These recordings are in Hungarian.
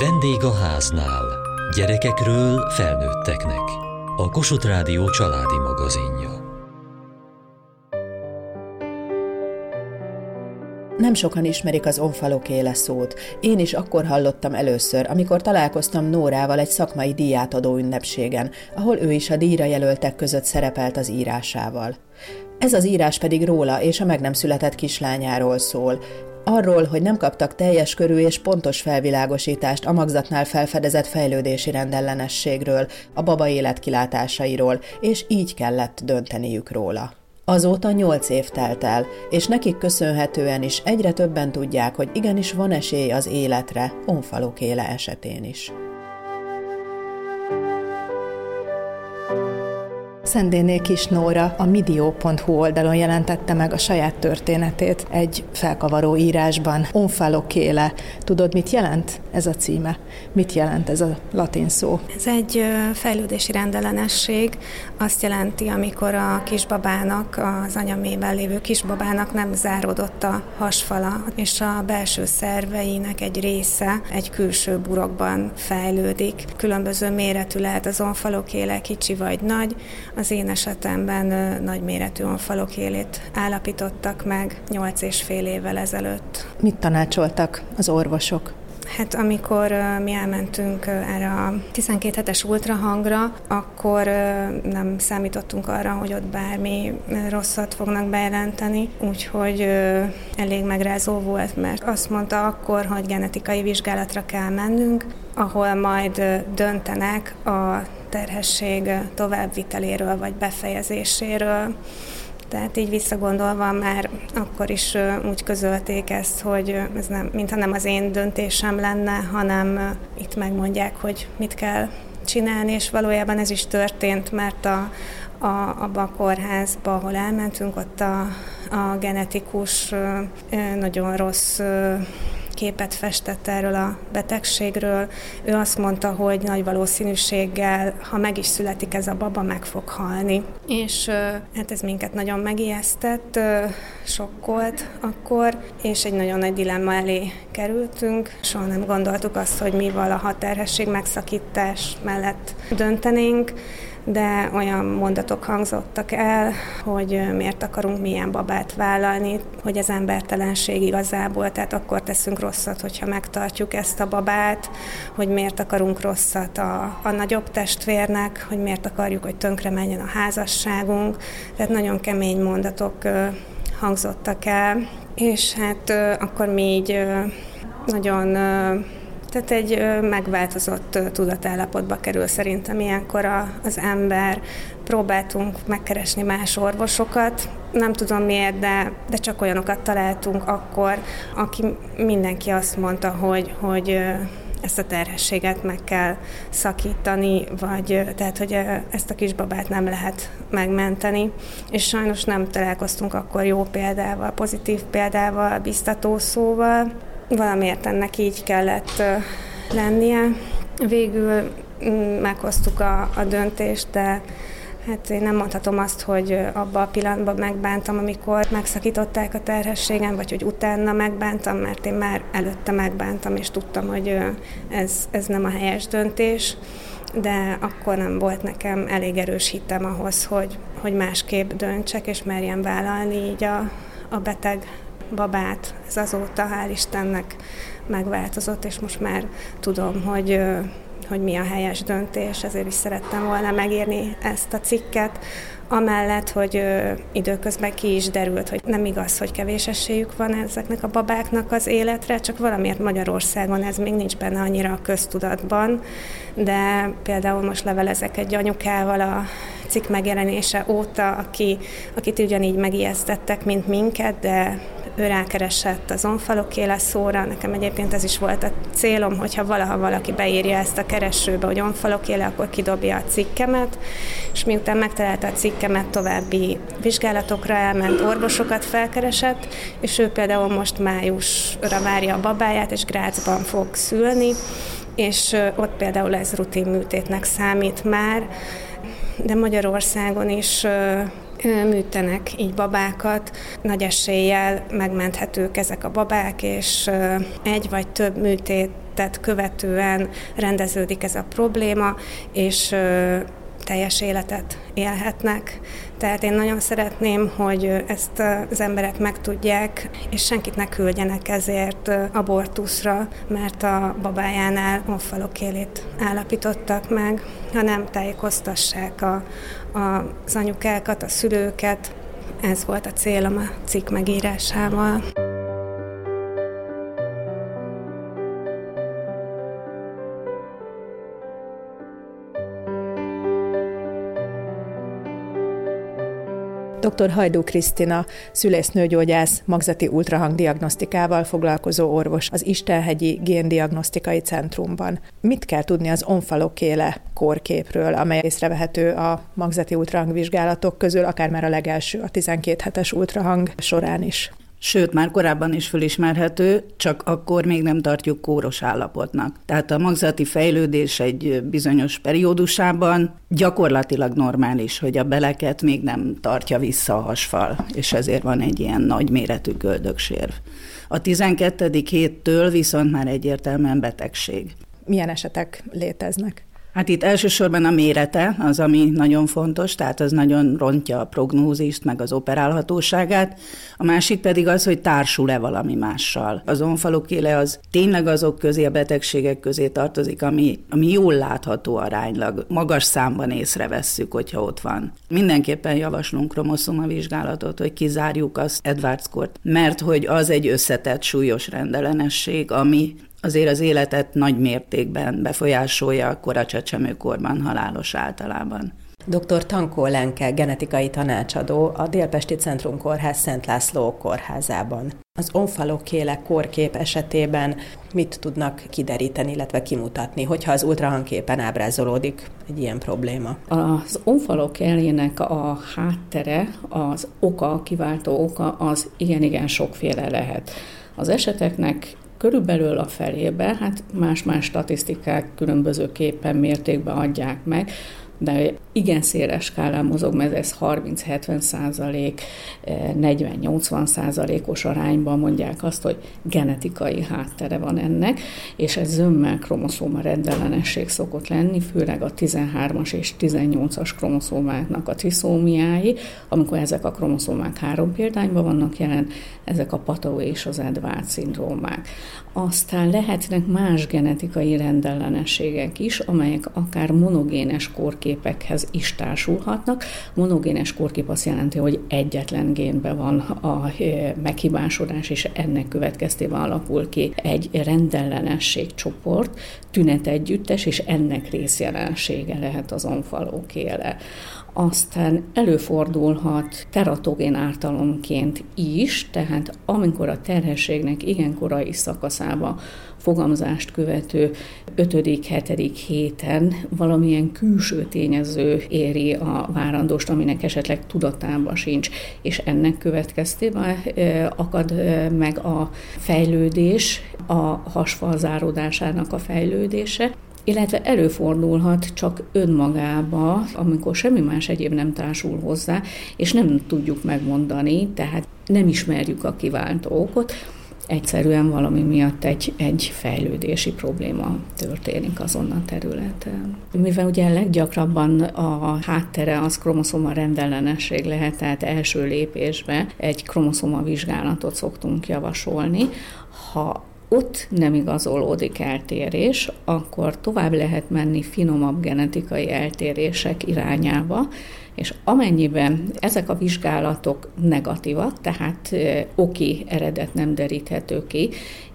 Vendég a háznál. Gyerekekről felnőtteknek. A Kossuth Rádió családi magazinja. Nem sokan ismerik az onfalokéle szót. Én is akkor hallottam először, amikor találkoztam Nórával egy szakmai díjátadó ünnepségen, ahol ő is a díjra jelöltek között szerepelt az írásával. Ez az írás pedig róla és a meg nem született kislányáról szól. Arról, hogy nem kaptak teljes körű és pontos felvilágosítást a magzatnál felfedezett fejlődési rendellenességről, a baba életkilátásairól, és így kellett dönteniük róla. Azóta nyolc év telt el, és nekik köszönhetően is egyre többen tudják, hogy igenis van esély az életre, onfalok éle esetén is. Szendéné Kis Nóra a midio.hu oldalon jelentette meg a saját történetét egy felkavaró írásban. Onfalokéle. Tudod, mit jelent ez a címe? Mit jelent ez a latin szó? Ez egy fejlődési rendellenesség. Azt jelenti, amikor a kisbabának, az anyamében lévő kisbabának nem záródott a hasfala, és a belső szerveinek egy része egy külső burokban fejlődik. Különböző méretű lehet az onfalokéle, kicsi vagy nagy. Az én esetemben nagyméretű onfalok élét állapítottak meg 8 és fél évvel ezelőtt. Mit tanácsoltak az orvosok? Hát amikor mi elmentünk erre a 12 hetes ultrahangra, akkor nem számítottunk arra, hogy ott bármi rosszat fognak bejelenteni, úgyhogy elég megrázó volt, mert azt mondta akkor, hogy genetikai vizsgálatra kell mennünk, ahol majd döntenek a terhesség továbbviteléről vagy befejezéséről. Tehát így visszagondolva már akkor is úgy közölték ezt, hogy ez nem, mintha nem az én döntésem lenne, hanem itt megmondják, hogy mit kell csinálni, és valójában ez is történt, mert a, a, abba a kórházba, ahol elmentünk, ott a, a genetikus nagyon rossz képet festett erről a betegségről. Ő azt mondta, hogy nagy valószínűséggel, ha meg is születik ez a baba, meg fog halni. És hát ez minket nagyon megijesztett, sokkolt akkor, és egy nagyon nagy dilemma elé kerültünk. Soha nem gondoltuk azt, hogy mi valaha terhesség megszakítás mellett döntenénk, de olyan mondatok hangzottak el, hogy miért akarunk milyen babát vállalni, hogy az embertelenség igazából, tehát akkor teszünk rosszat, hogyha megtartjuk ezt a babát, hogy miért akarunk rosszat a, a nagyobb testvérnek, hogy miért akarjuk, hogy tönkre menjen a házasságunk, tehát nagyon kemény mondatok hangzottak el, és hát akkor mi így nagyon tehát egy megváltozott tudatállapotba kerül szerintem ilyenkor az ember. Próbáltunk megkeresni más orvosokat, nem tudom miért, de, de csak olyanokat találtunk akkor, aki mindenki azt mondta, hogy, hogy ezt a terhességet meg kell szakítani, vagy tehát, hogy ezt a kisbabát nem lehet megmenteni. És sajnos nem találkoztunk akkor jó példával, pozitív példával, biztató szóval. Valamiért ennek így kellett lennie. Végül mm, meghoztuk a, a döntést, de Hát én nem mondhatom azt, hogy abban a pillanatban megbántam, amikor megszakították a terhességem, vagy hogy utána megbántam, mert én már előtte megbántam, és tudtam, hogy ez, ez nem a helyes döntés, de akkor nem volt nekem elég erős hitem ahhoz, hogy, hogy másképp döntsek, és merjem vállalni így a, a beteg babát. Ez azóta, hál' Istennek megváltozott, és most már tudom, hogy hogy mi a helyes döntés, ezért is szerettem volna megírni ezt a cikket, Amellett, hogy ö, időközben ki is derült, hogy nem igaz, hogy kevés esélyük van ezeknek a babáknak az életre, csak valamiért Magyarországon ez még nincs benne annyira a köztudatban, de például most levelezek egy anyukával a cikk megjelenése óta, aki, akit ugyanígy megijesztettek, mint minket, de ő rákeresett az onfalokéle szóra. Nekem egyébként ez is volt a célom, hogyha valaha valaki beírja ezt a keresőbe, hogy onfalokéle, akkor kidobja a cikkemet, és miután megtalálta a cikkemet, további vizsgálatokra elment, orvosokat felkeresett, és ő például most májusra várja a babáját, és Grácsban fog szülni, és ott például ez rutin műtétnek számít már, de Magyarországon is műtenek így babákat. Nagy eséllyel megmenthetők ezek a babák, és egy vagy több műtét követően rendeződik ez a probléma, és teljes életet élhetnek. Tehát én nagyon szeretném, hogy ezt az emberek megtudják, és senkit ne küldjenek ezért abortuszra, mert a babájánál onfalokélét állapítottak meg, hanem tájékoztassák a, a, az anyukákat, a szülőket. Ez volt a célom a cikk megírásával. Dr. Hajdú Krisztina, szülésznőgyógyász, magzati ultrahangdiagnosztikával foglalkozó orvos az Istelhegyi Géndiagnosztikai Centrumban. Mit kell tudni az onfalokéle kórképről, amely észrevehető a magzati ultrahangvizsgálatok közül, akár már a legelső, a 12 hetes ultrahang során is? Sőt, már korábban is fölismerhető, csak akkor még nem tartjuk kóros állapotnak. Tehát a magzati fejlődés egy bizonyos periódusában gyakorlatilag normális, hogy a beleket még nem tartja vissza a hasfal, és ezért van egy ilyen nagy méretű göldöksérv. A 12. héttől viszont már egyértelműen betegség. Milyen esetek léteznek? Hát itt elsősorban a mérete az, ami nagyon fontos, tehát az nagyon rontja a prognózist, meg az operálhatóságát. A másik pedig az, hogy társul-e valami mással. Az onfalokéle az tényleg azok közé, a betegségek közé tartozik, ami, ami jól látható aránylag. Magas számban észrevesszük, hogyha ott van. Mindenképpen javaslunk kromoszoma vizsgálatot, hogy kizárjuk az Edwards-kort, mert hogy az egy összetett súlyos rendellenesség, ami azért az életet nagy mértékben befolyásolja, a kora csecsemőkorban halálos általában. Dr. Tankó Lenke, genetikai tanácsadó a Délpesti Centrum Kórház Szent László kórházában. Az onfalokéle kórkép esetében mit tudnak kideríteni, illetve kimutatni, hogyha az ultrahangképen ábrázolódik egy ilyen probléma? Az onfalokélének a háttere, az oka, kiváltó oka, az igen-igen sokféle lehet. Az eseteknek Körülbelül a felébe, hát más-más statisztikák különbözőképpen mértékben adják meg, de igen széles skálán mozog, mert ez 30-70 százalék, 40-80 százalékos arányban mondják azt, hogy genetikai háttere van ennek, és ez zömmel kromoszóma rendellenesség szokott lenni, főleg a 13-as és 18-as kromoszómáknak a triszómiái, amikor ezek a kromoszómák három példányban vannak jelen, ezek a Patau és az Edward szindrómák. Aztán lehetnek más genetikai rendellenességek is, amelyek akár monogénes korképekhez is társulhatnak. Monogénes korkép azt jelenti, hogy egyetlen génben van a meghibásodás, és ennek következtében alakul ki egy rendellenességcsoport, tünet együttes, és ennek részjelensége lehet az onfalókéle aztán előfordulhat teratogén ártalomként is, tehát amikor a terhességnek igen korai szakaszába fogamzást követő 5.-7. héten valamilyen külső tényező éri a várandóst, aminek esetleg tudatában sincs, és ennek következtében akad meg a fejlődés, a hasfal záródásának a fejlődése, illetve előfordulhat csak önmagába, amikor semmi más egyéb nem társul hozzá, és nem tudjuk megmondani, tehát nem ismerjük a kiváltó okot, egyszerűen valami miatt egy, egy fejlődési probléma történik azon a területen. Mivel ugye leggyakrabban a háttere az kromoszoma rendellenesség lehet, tehát első lépésbe egy kromoszoma vizsgálatot szoktunk javasolni. Ha ott nem igazolódik eltérés, akkor tovább lehet menni finomabb genetikai eltérések irányába, és amennyiben ezek a vizsgálatok negatívak, tehát oki eredet nem deríthető ki,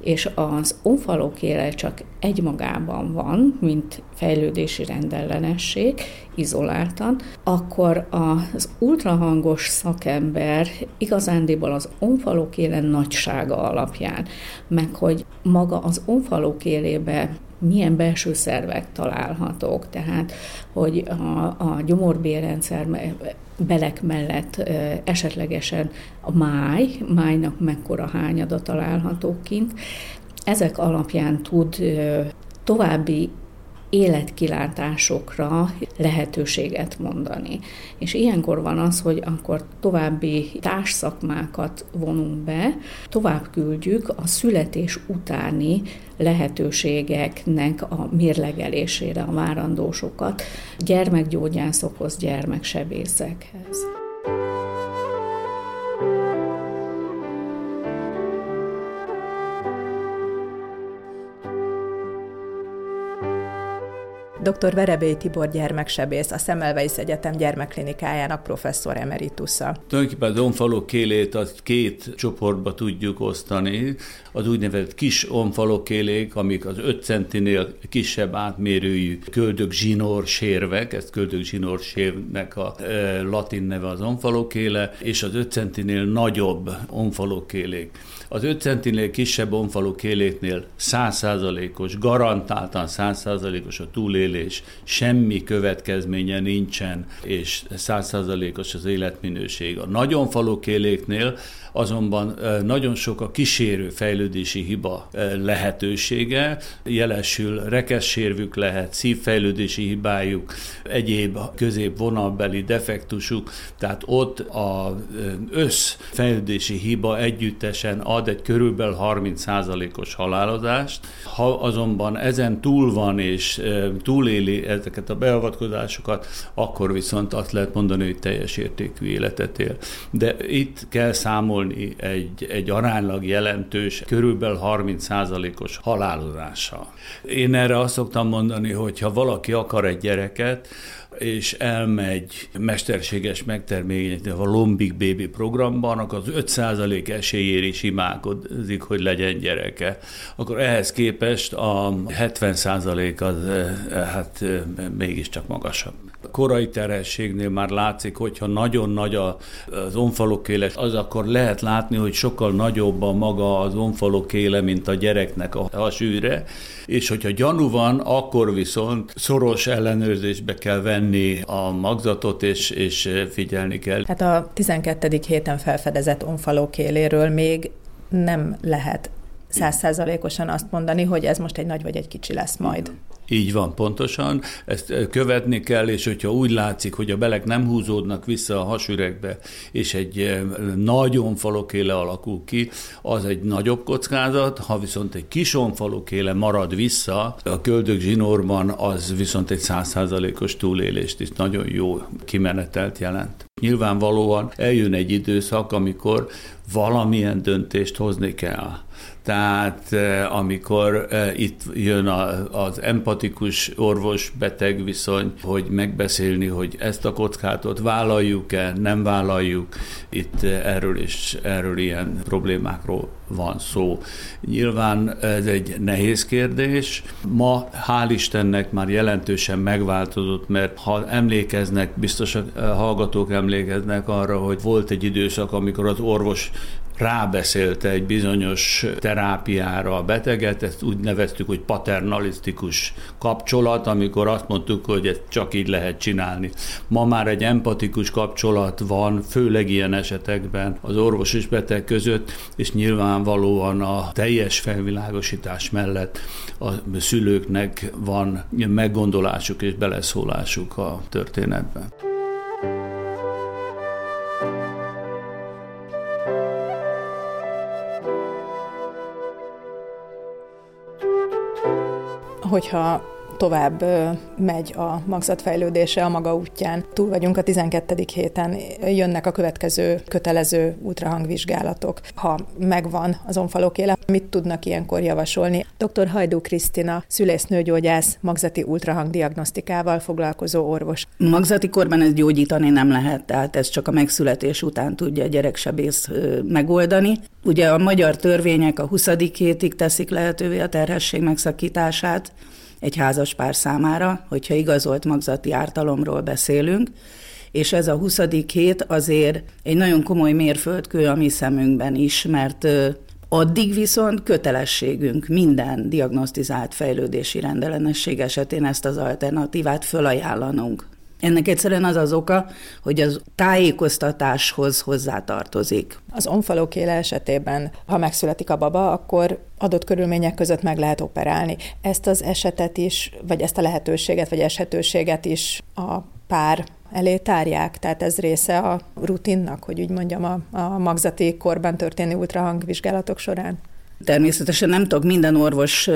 és az onfalókéle csak egymagában van, mint fejlődési rendellenesség, izoláltan, akkor az ultrahangos szakember igazándiból az onfalókéle nagysága alapján, meg hogy maga az onfalókélébe milyen belső szervek találhatók, tehát hogy a, a gyomorbérrendszer belek mellett esetlegesen a máj, májnak mekkora hányada található kint. Ezek alapján tud további életkilátásokra lehetőséget mondani. És ilyenkor van az, hogy akkor további társszakmákat vonunk be, tovább küldjük a születés utáni lehetőségeknek a mérlegelésére a várandósokat gyermekgyógyászokhoz, gyermeksebészekhez. Dr. Verebély Tibor gyermeksebész, a Szemelweis Egyetem gyermekklinikájának professzor emeritusa. Tulajdonképpen az onfalok kélét az két csoportba tudjuk osztani. Az úgynevezett kis onfalokkélék, amik az 5 centinél kisebb átmérőjű köldök zsinór sérvek, ezt köldök zsinór sérvnek a e, latin neve az onfalokkéle, és az 5 centinél nagyobb onfalokkélék. Az 5 centinél kisebb onfalokkéléknél 100%-os, garantáltan 100%-os a túlélés túlélés, semmi következménye nincsen, és százszázalékos az életminőség. A nagyon falukéléknél azonban nagyon sok a kísérő fejlődési hiba lehetősége, jelesül rekessérvük lehet, szívfejlődési hibájuk, egyéb középvonalbeli defektusuk, tehát ott az összfejlődési hiba együttesen ad egy körülbelül 30%-os halálozást. Ha azonban ezen túl van és túléli ezeket a beavatkozásokat, akkor viszont azt lehet mondani, hogy teljes értékű életet él. De itt kell számolni egy, egy aránylag jelentős, körülbelül 30%-os halálozással. Én erre azt szoktam mondani, hogy ha valaki akar egy gyereket, és elmegy mesterséges megtermékenyíteni a Lombik Baby programban, akkor az 5% esélyér is imádkozik, hogy legyen gyereke. Akkor ehhez képest a 70% az hát mégiscsak magasabb. Korai terhességnél már látszik, hogyha nagyon nagy az onfalokéles, az akkor lehet látni, hogy sokkal nagyobb a maga az onfalokéle, mint a gyereknek a hasűre, és hogyha gyanú van, akkor viszont szoros ellenőrzésbe kell venni a magzatot, és, és figyelni kell. Hát a 12. héten felfedezett onfalókéléről még nem lehet százszázalékosan azt mondani, hogy ez most egy nagy vagy egy kicsi lesz majd. Így van, pontosan. Ezt követni kell, és hogyha úgy látszik, hogy a belek nem húzódnak vissza a hasüregbe, és egy nagy onfalokéle alakul ki, az egy nagyobb kockázat, ha viszont egy kis onfalokéle marad vissza, a köldök zsinórban az viszont egy százszázalékos túlélést is nagyon jó kimenetelt jelent. Nyilvánvalóan eljön egy időszak, amikor valamilyen döntést hozni kell tehát eh, amikor eh, itt jön az empatikus orvos-beteg viszony, hogy megbeszélni, hogy ezt a kockátot vállaljuk-e, nem vállaljuk, itt eh, erről is erről ilyen problémákról van szó. Nyilván ez egy nehéz kérdés. Ma hál' Istennek már jelentősen megváltozott, mert ha emlékeznek, biztos a hallgatók emlékeznek arra, hogy volt egy időszak, amikor az orvos rábeszélte egy bizonyos terápiára a beteget, ezt úgy neveztük, hogy paternalisztikus kapcsolat, amikor azt mondtuk, hogy ezt csak így lehet csinálni. Ma már egy empatikus kapcsolat van, főleg ilyen esetekben az orvos és beteg között, és nyilvánvalóan a teljes felvilágosítás mellett a szülőknek van meggondolásuk és beleszólásuk a történetben. 我瞧。Tovább megy a magzatfejlődése a maga útján. Túl vagyunk a 12. héten, jönnek a következő kötelező ultrahangvizsgálatok. Ha megvan az onfalókéle, mit tudnak ilyenkor javasolni? Dr. Hajdú Krisztina, szülésznőgyógyász, magzati ultrahangdiagnosztikával foglalkozó orvos. Magzati korban ezt gyógyítani nem lehet, tehát ez csak a megszületés után tudja a gyereksebész megoldani. Ugye a magyar törvények a 20. hétig teszik lehetővé a terhesség megszakítását, egy házas pár számára, hogyha igazolt magzati ártalomról beszélünk, és ez a 20. hét azért egy nagyon komoly mérföldkő a mi szemünkben is, mert Addig viszont kötelességünk minden diagnosztizált fejlődési rendellenesség esetén ezt az alternatívát fölajánlanunk. Ennek egyszerűen az az oka, hogy az tájékoztatáshoz hozzátartozik. Az onfalókéle esetében, ha megszületik a baba, akkor adott körülmények között meg lehet operálni. Ezt az esetet is, vagy ezt a lehetőséget, vagy eshetőséget is a pár elé tárják, tehát ez része a rutinnak, hogy úgy mondjam, a, a magzati korban történő ultrahangvizsgálatok során. Természetesen nem tudok minden orvos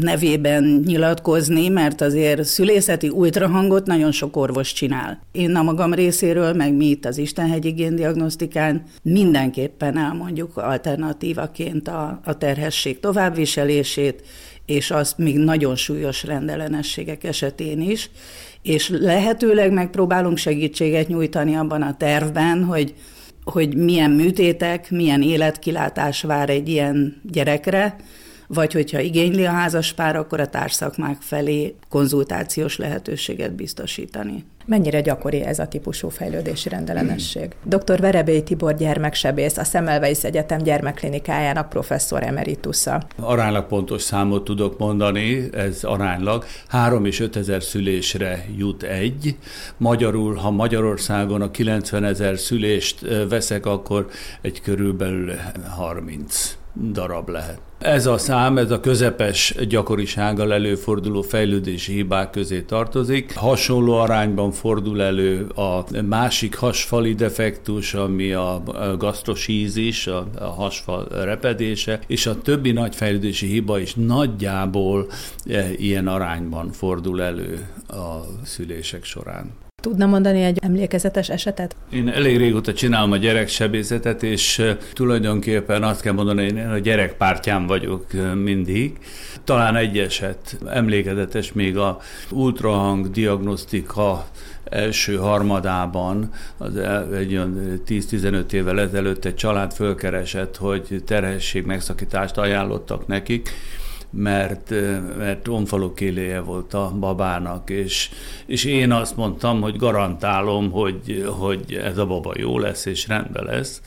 nevében nyilatkozni, mert azért szülészeti ultrahangot nagyon sok orvos csinál. Én a magam részéről, meg mi itt az Istenhegyi géndiagnosztikán mindenképpen elmondjuk alternatívaként a, a terhesség továbbviselését, és azt még nagyon súlyos rendellenességek esetén is, és lehetőleg megpróbálunk segítséget nyújtani abban a tervben, hogy hogy milyen műtétek, milyen életkilátás vár egy ilyen gyerekre, vagy hogyha igényli a házaspár, akkor a társszakmák felé konzultációs lehetőséget biztosítani. Mennyire gyakori ez a típusú fejlődési rendellenesség? Dr. Verebély Tibor gyermeksebész, a Szemelweis Egyetem gyermekklinikájának professzor emeritusza. Aránylag pontos számot tudok mondani, ez aránylag. 3 és 5 ezer szülésre jut egy. Magyarul, ha Magyarországon a 90 ezer szülést veszek, akkor egy körülbelül 30 darab lehet. Ez a szám, ez a közepes gyakorisággal előforduló fejlődési hibák közé tartozik. Hasonló arányban fordul elő a másik hasfali defektus, ami a gasztrosízis, a, hasfal repedése, és a többi nagy fejlődési hiba is nagyjából e, ilyen arányban fordul elő a szülések során. Tudna mondani egy emlékezetes esetet? Én elég régóta csinálom a gyereksebészetet, és tulajdonképpen azt kell mondani, hogy én a gyerekpártyám vagyok mindig. Talán egy eset emlékezetes még a ultrahang diagnosztika első harmadában, az egy olyan 10-15 évvel ezelőtt egy család fölkeresett, hogy terhesség megszakítást ajánlottak nekik, mert, mert onfalókéléje volt a babának, és, és én azt mondtam, hogy garantálom, hogy, hogy ez a baba jó lesz, és rendben lesz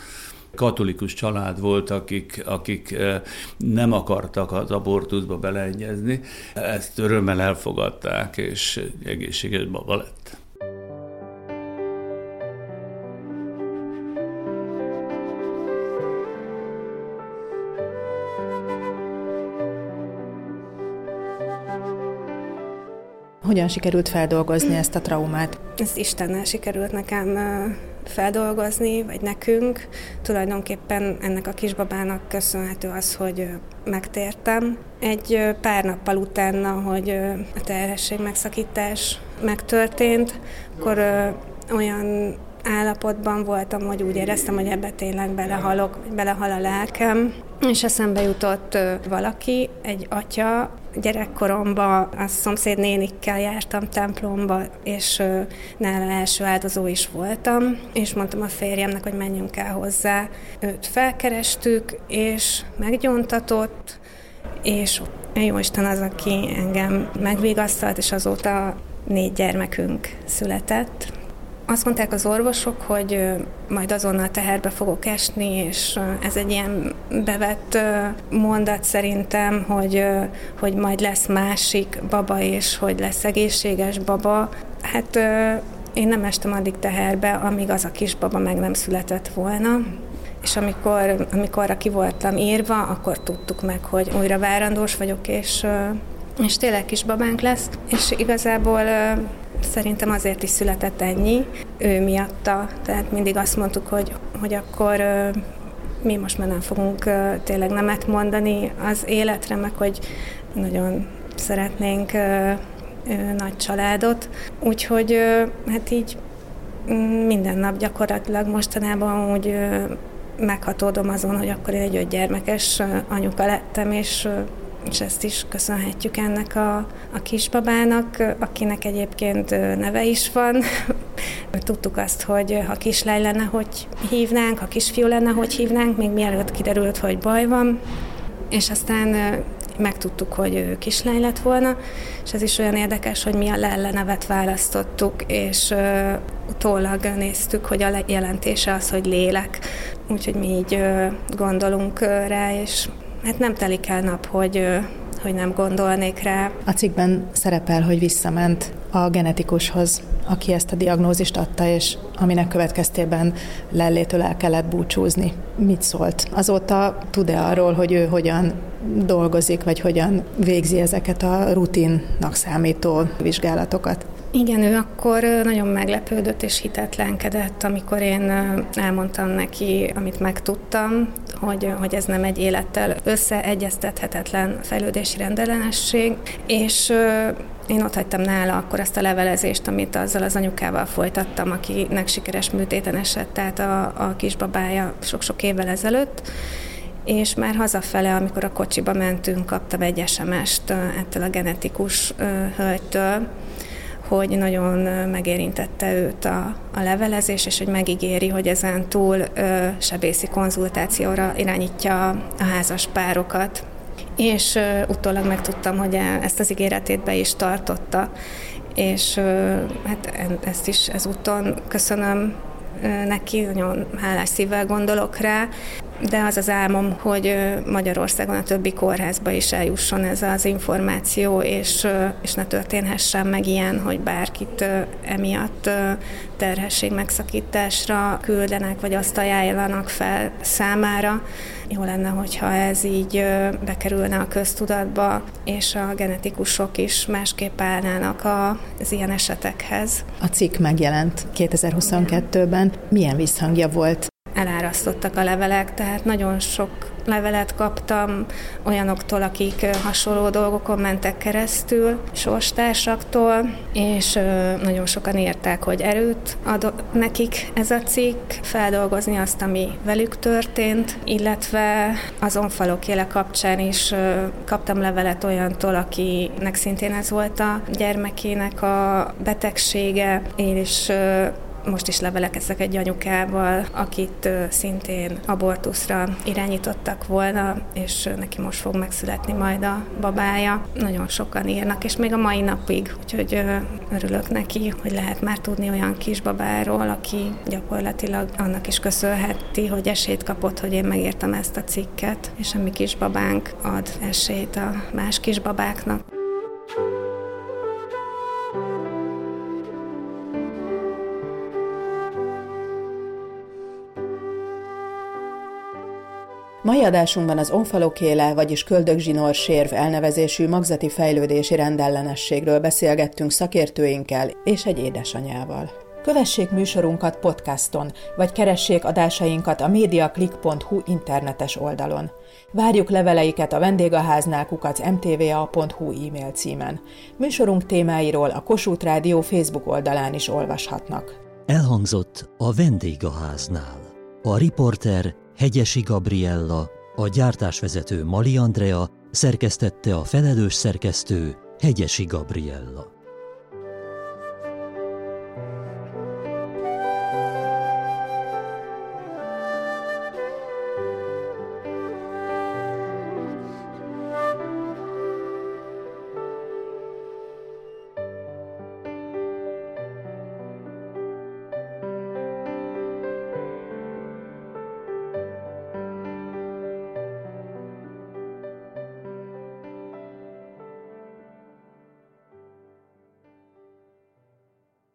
katolikus család volt, akik, akik nem akartak az abortuszba beleegyezni. Ezt örömmel elfogadták, és egészséges baba lett. Hogyan sikerült feldolgozni ezt a traumát? Ezt Istennel sikerült nekem feldolgozni, vagy nekünk. Tulajdonképpen ennek a kisbabának köszönhető az, hogy megtértem. Egy pár nappal utána, hogy a terhesség megszakítás megtörtént, akkor olyan állapotban voltam, hogy úgy éreztem, hogy ebbe tényleg belehalok, belehal a lelkem, és eszembe jutott valaki, egy atya, gyerekkoromban a szomszéd nénikkel jártam templomba, és nála első áldozó is voltam, és mondtam a férjemnek, hogy menjünk el hozzá. Őt felkerestük, és meggyóntatott, és jó Isten az, aki engem megvigasztalt, és azóta négy gyermekünk született. Azt mondták az orvosok, hogy majd azonnal teherbe fogok esni, és ez egy ilyen bevett mondat szerintem, hogy, hogy majd lesz másik baba, és hogy lesz egészséges baba. Hát én nem estem addig teherbe, amíg az a kisbaba meg nem született volna. És amikor, amikor ki voltam írva, akkor tudtuk meg, hogy újra várandós vagyok, és, és tényleg kisbabánk lesz. És igazából Szerintem azért is született ennyi, ő miatta. Tehát mindig azt mondtuk, hogy, hogy akkor mi most már nem fogunk tényleg nemet mondani az életre, meg hogy nagyon szeretnénk nagy családot. Úgyhogy hát így minden nap gyakorlatilag mostanában úgy meghatódom azon, hogy akkor én egy ötgyermekes anyuka lettem, és és ezt is köszönhetjük ennek a, a kisbabának, akinek egyébként neve is van. Tudtuk azt, hogy ha kislány lenne, hogy hívnánk, ha kisfiú lenne, hogy hívnánk, még mielőtt kiderült, hogy baj van. És aztán megtudtuk, hogy ő kislány lett volna, és ez is olyan érdekes, hogy mi a Lelle nevet választottuk, és uh, utólag néztük, hogy a jelentése az, hogy lélek, úgyhogy mi így gondolunk rá, és hát nem telik el nap, hogy, hogy nem gondolnék rá. A cikkben szerepel, hogy visszament a genetikushoz, aki ezt a diagnózist adta, és aminek következtében Lellétől el kellett búcsúzni. Mit szólt? Azóta tud-e arról, hogy ő hogyan dolgozik, vagy hogyan végzi ezeket a rutinnak számító vizsgálatokat? Igen, ő akkor nagyon meglepődött és hitetlenkedett, amikor én elmondtam neki, amit megtudtam, hogy, hogy ez nem egy élettel összeegyeztethetetlen fejlődési rendellenesség, és én ott hagytam nála akkor ezt a levelezést, amit azzal az anyukával folytattam, akinek sikeres műtéten esett, tehát a, a kisbabája sok-sok évvel ezelőtt, és már hazafele, amikor a kocsiba mentünk, kaptam egy SMS-t ettől a genetikus hölgytől, hogy nagyon megérintette őt a, a levelezés, és hogy megígéri, hogy ezen túl ö, sebészi konzultációra irányítja a házas párokat. És ö, utólag megtudtam, hogy e, ezt az ígéretét be is tartotta, és ö, hát ezt is ezúton köszönöm neki, nagyon hálás szívvel gondolok rá, de az az álmom, hogy Magyarországon a többi kórházba is eljusson ez az információ, és, és ne történhessen meg ilyen, hogy bárkit emiatt terhesség megszakításra küldenek, vagy azt ajánlanak fel számára. Jó lenne, hogyha ez így bekerülne a köztudatba, és a genetikusok is másképp állnának az ilyen esetekhez. A cikk megjelent 2022-ben. Milyen visszhangja volt elárasztottak a levelek, tehát nagyon sok levelet kaptam olyanoktól, akik hasonló dolgokon mentek keresztül, sorstársaktól, és nagyon sokan írták, hogy erőt ad nekik ez a cikk, feldolgozni azt, ami velük történt, illetve az onfalok éle kapcsán is kaptam levelet olyantól, akinek szintén ez volt a gyermekének a betegsége, én is most is levelekeztek egy anyukával, akit szintén abortuszra irányítottak volna, és neki most fog megszületni majd a babája. Nagyon sokan írnak, és még a mai napig, úgyhogy örülök neki, hogy lehet már tudni olyan kisbabáról, aki gyakorlatilag annak is köszönheti, hogy esélyt kapott, hogy én megírtam ezt a cikket, és a mi kisbabánk ad esélyt a más kisbabáknak. Mai adásunkban az onfalokéle, vagyis köldögzsinór sérv elnevezésű magzati fejlődési rendellenességről beszélgettünk szakértőinkkel és egy édesanyával. Kövessék műsorunkat podcaston, vagy keressék adásainkat a mediaclick.hu internetes oldalon. Várjuk leveleiket a vendégháznál kukac mtva.hu e-mail címen. Műsorunk témáiról a Kossuth Rádió Facebook oldalán is olvashatnak. Elhangzott a vendégháznál. A riporter Hegyesi Gabriella, a gyártásvezető Mali Andrea, szerkesztette a felelős szerkesztő Hegyesi Gabriella.